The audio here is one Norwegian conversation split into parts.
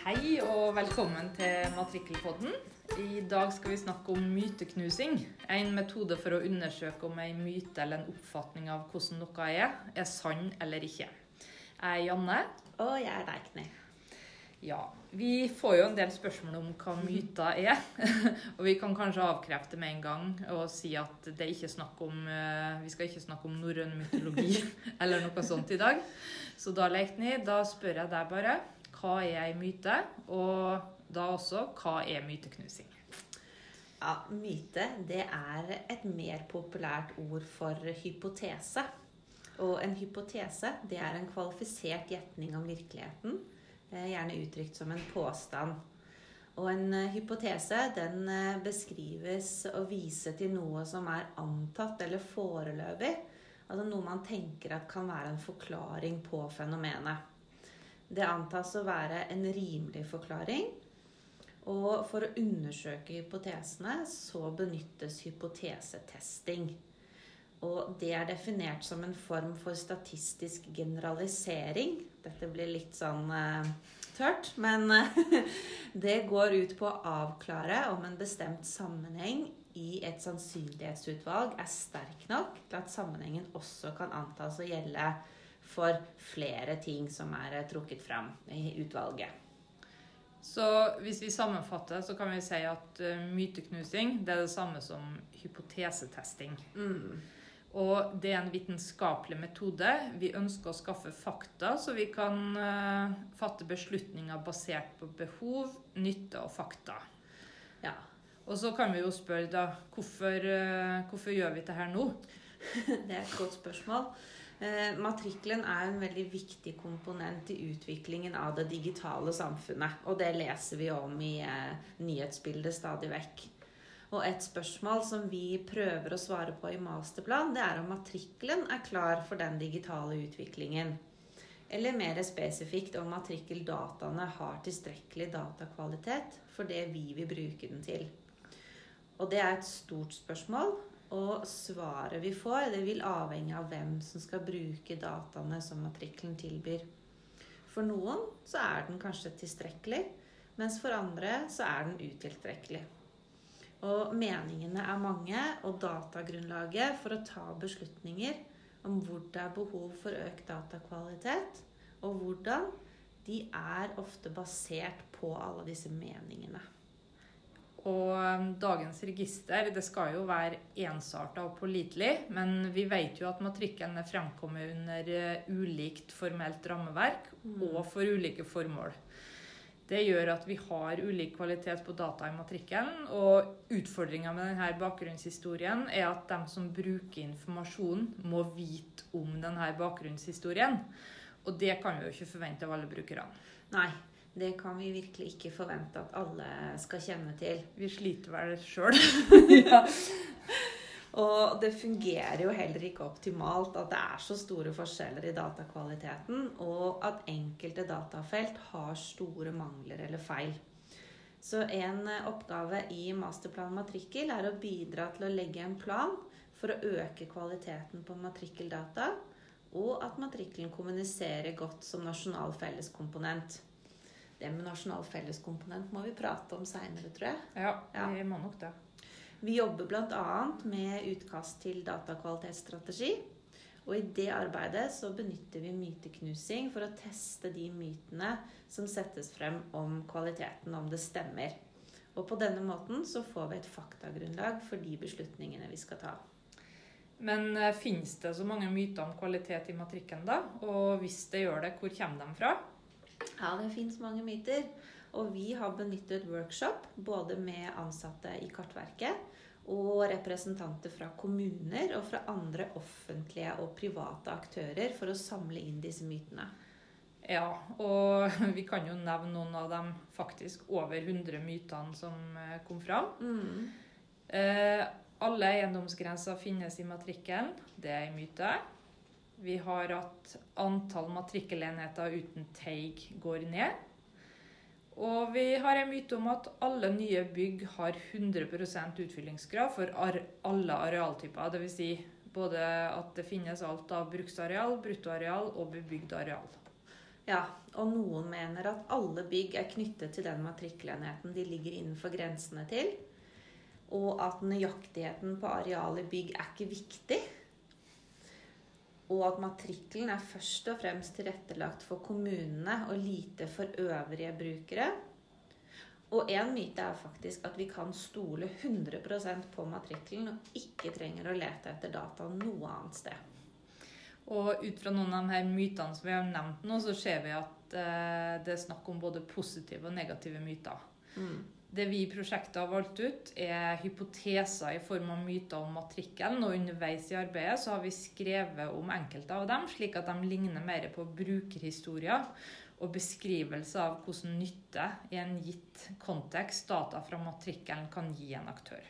Hei og velkommen til Matrikkelpodden. I dag skal vi snakke om myteknusing. En metode for å undersøke om en myte eller en oppfatning av hvordan noe er, er sann eller ikke. Jeg er Janne. Og jeg er Leikny. Ja, Vi får jo en del spørsmål om hva myter er. og vi kan kanskje avkrefte med en gang og si at det er ikke snakk om, eh, vi skal ikke snakke om norrøn mytologi eller noe sånt i dag. Så da, Leikny, da spør jeg deg bare hva er ei myte? Og da også hva er myteknusing? Ja, Myte det er et mer populært ord for hypotese. Og en hypotese det er en kvalifisert gjetning om virkeligheten Eh, gjerne uttrykt som en påstand. Og en eh, hypotese den eh, beskrives og viser til noe som er antatt eller foreløpig. Altså noe man tenker at kan være en forklaring på fenomenet. Det antas å være en rimelig forklaring. Og for å undersøke hypotesene så benyttes hypotesetesting. Og det er definert som en form for statistisk generalisering. Dette blir litt sånn uh, tørt, men uh, det går ut på å avklare om en bestemt sammenheng i et sannsynlighetsutvalg er sterk nok til at sammenhengen også kan antas å gjelde for flere ting som er uh, trukket fram i utvalget. Så hvis vi sammenfatter, så kan vi si at myteknusing det er det samme som hypotesetesting. Mm. Og det er en vitenskapelig metode. Vi ønsker å skaffe fakta, så vi kan uh, fatte beslutninger basert på behov, nytte og fakta. Ja. Og så kan vi jo spørre, da, hvorfor, hvorfor gjør vi det her nå? det er et godt spørsmål. Eh, matrikkelen er en veldig viktig komponent i utviklingen av det digitale samfunnet. Og det leser vi om i eh, nyhetsbildet stadig vekk. Og et spørsmål som vi prøver å svare på i masterplan, det er om matrikkelen er klar for den digitale utviklingen. Eller mer spesifikt om matrikkeldataene har tilstrekkelig datakvalitet for det vi vil bruke den til. Og det er et stort spørsmål, og svaret vi får, det vil avhenge av hvem som skal bruke dataene som matrikkelen tilbyr. For noen så er den kanskje tilstrekkelig, mens for andre så er den utilstrekkelig. Og meningene er mange, og datagrunnlaget for å ta beslutninger om hvor det er behov for økt datakvalitet, og hvordan, de er ofte basert på alle disse meningene. Um, dagens register det skal jo være ensarta og pålitelig, men vi vet jo at matrikkelen er fremkommet under uh, ulikt formelt rammeverk mm. og for ulike formål. Det gjør at vi har ulik kvalitet på data i matrikkelen. Og utfordringa med denne bakgrunnshistorien er at de som bruker informasjonen, må vite om denne bakgrunnshistorien. Og det kan vi jo ikke forvente av alle brukerne. Nei, det kan vi virkelig ikke forvente at alle skal kjenne til. Vi sliter vel sjøl. ja. Og det fungerer jo heller ikke optimalt at det er så store forskjeller i datakvaliteten, og at enkelte datafelt har store mangler eller feil. Så en oppgave i Masterplan matrikkel er å bidra til å legge en plan for å øke kvaliteten på matrikkeldata, og at matrikkelen kommuniserer godt som nasjonal felleskomponent. Det med nasjonal felleskomponent må vi prate om seinere, tror jeg. Ja, vi må nok det. Vi jobber bl.a. med utkast til datakvalitetsstrategi. Og i det arbeidet så benytter vi myteknusing for å teste de mytene som settes frem om kvaliteten, om det stemmer. Og på denne måten så får vi et faktagrunnlag for de beslutningene vi skal ta. Men eh, finnes det så mange myter om kvalitet i matrikken, da? Og hvis det gjør det, hvor kommer de fra? Ja, det fins mange myter. Og vi har benyttet workshop både med ansatte i Kartverket og representanter fra kommuner og fra andre offentlige og private aktører for å samle inn disse mytene. Ja, og vi kan jo nevne noen av de faktisk over 100 mytene som eh, kom fram. Mm. Eh, alle eiendomsgrenser finnes i matrikkelen. Det er en myte. Vi har at antall matrikkelenheter uten teig går ned. Og vi har en myte om at alle nye bygg har 100% utfyllingsgrad for alle arealtyper. Dvs. Si både at det finnes alt av bruksareal, bruttoareal og bebygd areal. Ja, og noen mener at alle bygg er knyttet til den matrikkelenheten de ligger innenfor grensene til. Og at nøyaktigheten på arealet bygg er ikke viktig. Og at matrikkelen er først og fremst tilrettelagt for kommunene og lite for øvrige brukere. Og en myte er faktisk at vi kan stole 100% på matrikkelen og ikke trenger å lete etter data noe annet sted. Og ut fra noen av de her mytene som vi har nevnt nå, så ser vi at eh, det er snakk om både positive og negative myter. Mm. Det vi i prosjektet har valgt ut, er hypoteser i form av myter om matrikkelen. Og underveis i arbeidet så har vi skrevet om enkelte av dem, slik at de ligner mer på brukerhistorier og beskrivelser av hvordan nytte i en gitt kontekst data fra matrikkelen kan gi en aktør.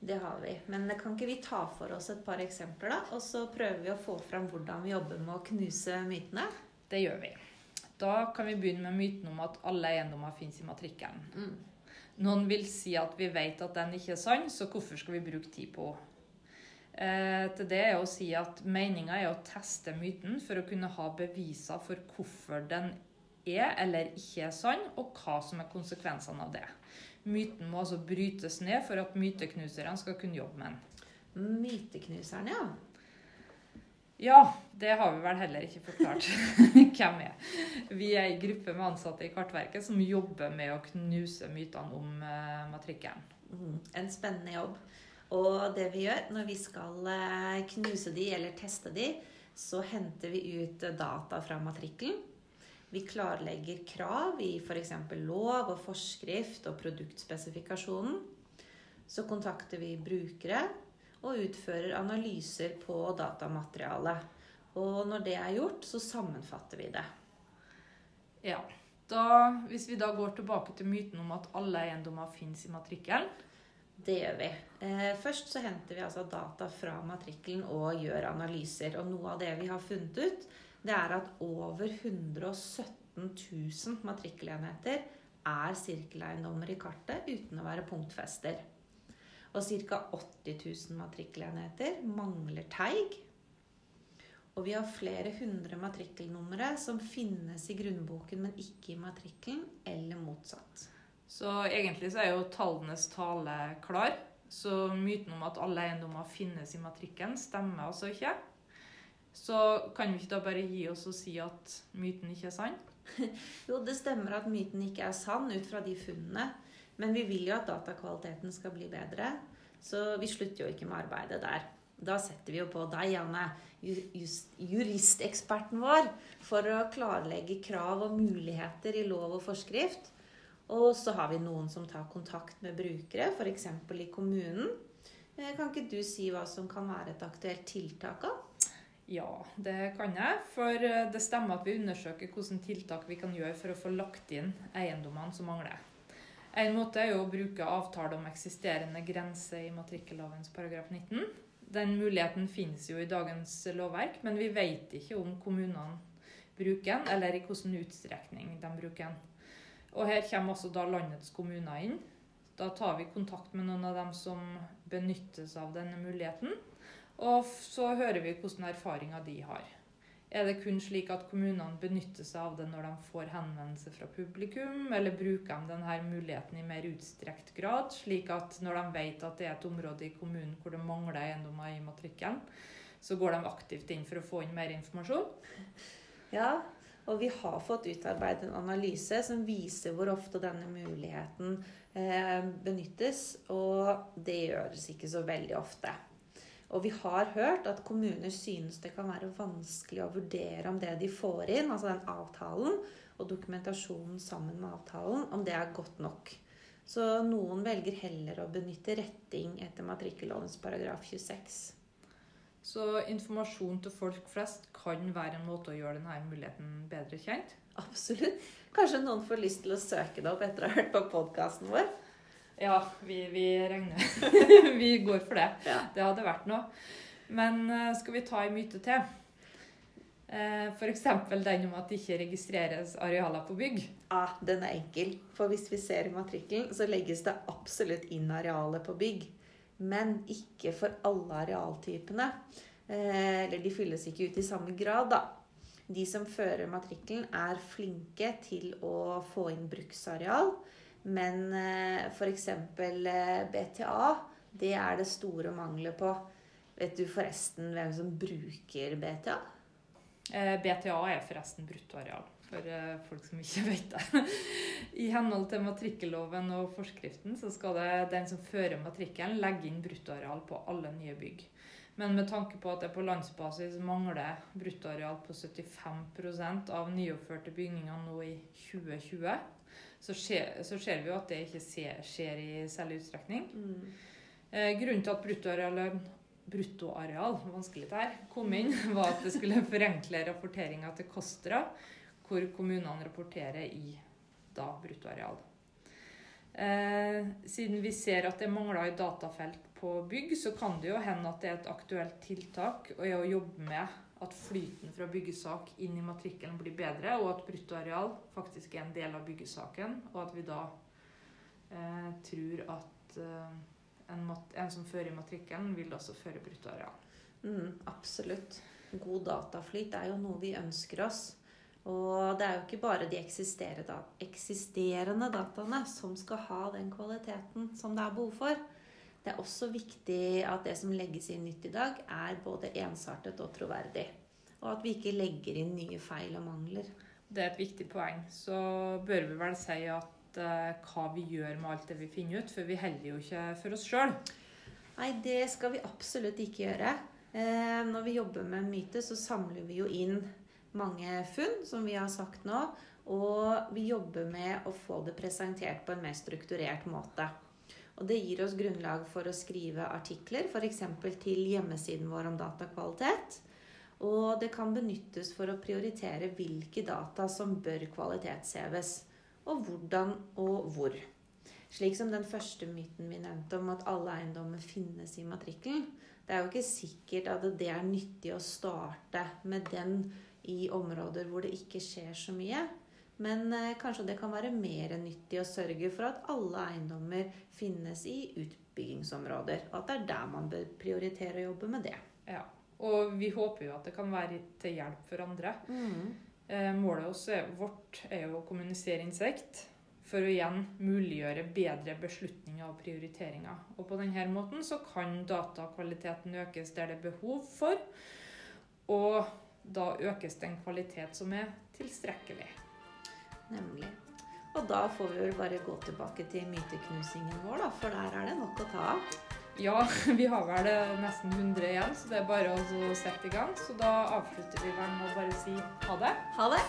Det har vi. Men kan ikke vi ta for oss et par eksempler, da? Og så prøver vi å få fram hvordan vi jobber med å knuse mytene? Det gjør vi. Da kan vi begynne med myten om at alle eiendommer finnes i matrikkelen. Mm. Noen vil si at vi vet at den ikke er sann, så hvorfor skal vi bruke tid på henne? Eh, til det er å si at Meninga er å teste myten for å kunne ha beviser for hvorfor den er eller ikke er sann, og hva som er konsekvensene av det. Myten må altså brytes ned for at myteknuserne skal kunne jobbe med den. Myteknuserne, ja. Ja, det har vi vel heller ikke forklart hvem er. Vi er en gruppe med ansatte i Kartverket som jobber med å knuse mytene om eh, matrikkelen. Mm, En spennende jobb. Og det vi gjør når vi skal eh, knuse de eller teste de, så henter vi ut data fra matrikkelen. Vi klarlegger krav i f.eks. lov og forskrift og produktspesifikasjonen. Så kontakter vi brukere og utfører analyser på datamaterialet. Og når det er gjort, så sammenfatter vi det. Ja. Da, hvis vi da går tilbake til myten om at alle eiendommer finnes i matrikkelen, Det gjør vi. Eh, først så henter vi altså data fra matrikkelen og gjør analyser. Og noe av det vi har funnet ut, det er at over 117 000 matrikkelenheter er sirkeleiendommer i kartet uten å være punktfester. Og ca. 80 000 matrikkelenheter mangler teig. Og vi har flere hundre matrikkelnumre som finnes i grunnboken, men ikke i matrikkelen, eller motsatt. så egentlig så er jo tallenes tale klar. Så myten om at alle eiendommer finnes i matrikkelen, stemmer altså ikke. Så kan vi ikke da bare gi oss og si at myten ikke er sann? Jo, det stemmer at myten ikke er sann ut fra de funnene. Men vi vil jo at datakvaliteten skal bli bedre, så vi slutter jo ikke med arbeidet der. Da setter vi jo på deg, Janne, juristeksperten vår, for å klarlegge krav og muligheter i lov og forskrift. Og så har vi noen som tar kontakt med brukere, f.eks. i kommunen. Eh, Kan ikke du si hva som kan være et aktuelt tiltak? Ja, det kan jeg. For eh, det stemmer at vi undersøker hvilke tiltak vi kan gjøre for å få lagt inn eiendommene som mangler. En måte er jo å bruke avtale om eksisterende grense i matrikkellovens paragraf 19. Den muligheten finnes jo i dagens lovverk, men vi vet ikke om kommunene bruker den, eller i hvilken utstrekning de bruker den. Og her kommer også da landets kommuner inn. Da tar vi kontakt med noen av dem som benyttes av denne muligheten. Og så hører vi hvilke erfaringer de har. Er det kun slik at kommunene benytter seg av det når de får henvendelse fra publikum, eller bruker de denne muligheten i mer utstrekt grad, slik at når de vet at det er et område i kommunen hvor det mangler eiendommer i matrikken, så går de aktivt inn for å få inn mer informasjon? Ja, og vi har fått utarbeidet en analyse som viser hvor ofte denne muligheten eh, benyttes, og det gjøres ikke så veldig ofte. Og vi har hørt at kommuner synes det kan være vanskelig å vurdere om det de får inn, altså den avtalen, og dokumentasjonen sammen med avtalen, om det er godt nok. Så noen velger heller å benytte retting etter matrikkellovens paragraf 26. Så informasjon til folk flest kan være en måte å gjøre denne muligheten bedre kjent. Absolutt. Kanskje noen får lyst til å søke det opp etter å ha hørt på podkasten vår. Ja, vi, vi regner. vi går for det. Ja. Det hadde vært noe. Men eh, skal vi ta en myte til? Eh, F.eks. den om at det ikke registreres arealer på bygg. Ja, den er enkel. For hvis vi ser i matrikkelen, så legges det absolutt inn arealer på bygg. Men ikke for alle arealtypene. Eh, eller de fylles ikke ut i samme grad, da. de som fører matrikkelen, er flinke til å få inn bruksareal. Men eh, f.eks. Eh, BTA, det er det store mangler på. Vet du forresten hvem som bruker BTA? Eh, BTA er forresten bruttoareal, for eh, folk som ikke vet det. I henhold til matrikkelloven og forskriften så skal det den som fører matrikkelen, legge inn bruttoareal på alle nye bygg. Men med tanke på at det på landsbasis mangler bruttoareal på 75% av nyoppførte bygninger nå i 2020, så ser, så ser vi jo at det ikke skjer i særlig utstrekning. Mm. Eh, grunnen til at bruttoareal, bruttoareal vanskelig det her, kom inn, var at det skulle forenkle rapporteringa til KOSTRA, hvor kommunene rapporterer i da bruttoareal. Eh, siden vi ser at det mangler i datafelt på bygg, så kan det jo hende at det er et aktuelt tiltak å jobbe med at flyten fra byggesak inn i matrikkelen blir bedre, og at bruttoareal faktisk er en del av byggesaken, og at vi da eh, tror at eh, en, en, som fører i matrikkelen, vil også føre bruttoareal. Mm, absolutt. God dataflyt er jo noe vi ønsker oss. Og det er jo ikke bare de eksisterende dataene som skal ha den kvaliteten som det er behov for. Det er også viktig at det som legges inn nytt i dag, er både ensartet og troverdig. Og at vi ikke legger inn nye feil og mangler. Det er et viktig poeng. Så bør vi vel si at uh, hva vi gjør med alt det vi finner ut, for vi holder jo ikke for oss sjøl. Nei, det skal vi absolutt ikke gjøre. Eh, når vi jobber med myte, så samler vi jo inn mange funn, som vi har sagt nå. Og vi jobber med å få det presentert på en mer strukturert måte. Og det gir oss grunnlag for å skrive artikler, f.eks. til hjemmesiden vår om datakvalitet. Og det kan benyttes for å prioritere hvilke data som bør kvalitetsheves og hvordan og hvor. Slik som den første myten vi nevnte om at alle eiendommer finnes i matrikkelen. Det er jo ikke sikkert at det er nyttig å starte med den i områder hvor det ikke skjer så mye. Men eh, kanskje det kan være mer nyttig å sørge for at alle eiendommer finnes i utbyggingsområder. Og at det er der man bør prioritere å jobbe med det. Ja, Og vi håper jo at det kan være til hjelp for andre. Mm. Eh, målet er, vårt er jo å kommunisere insekt for å igjen muliggjøre bedre beslutninger og prioriteringer. Og på denne måten så kan datakvaliteten økes der det er behov for, og da økes den kvalitet som er tilstrekkelig. Nemlig. Og da får vi vel bare gå tilbake til myteknusingen vår, da, for der er det nok å ta av. Ja, vi har vel nesten 100 igjen, så det er bare å sette i gang. Så da avslutter vi vel med å bare si ha det. Ha det.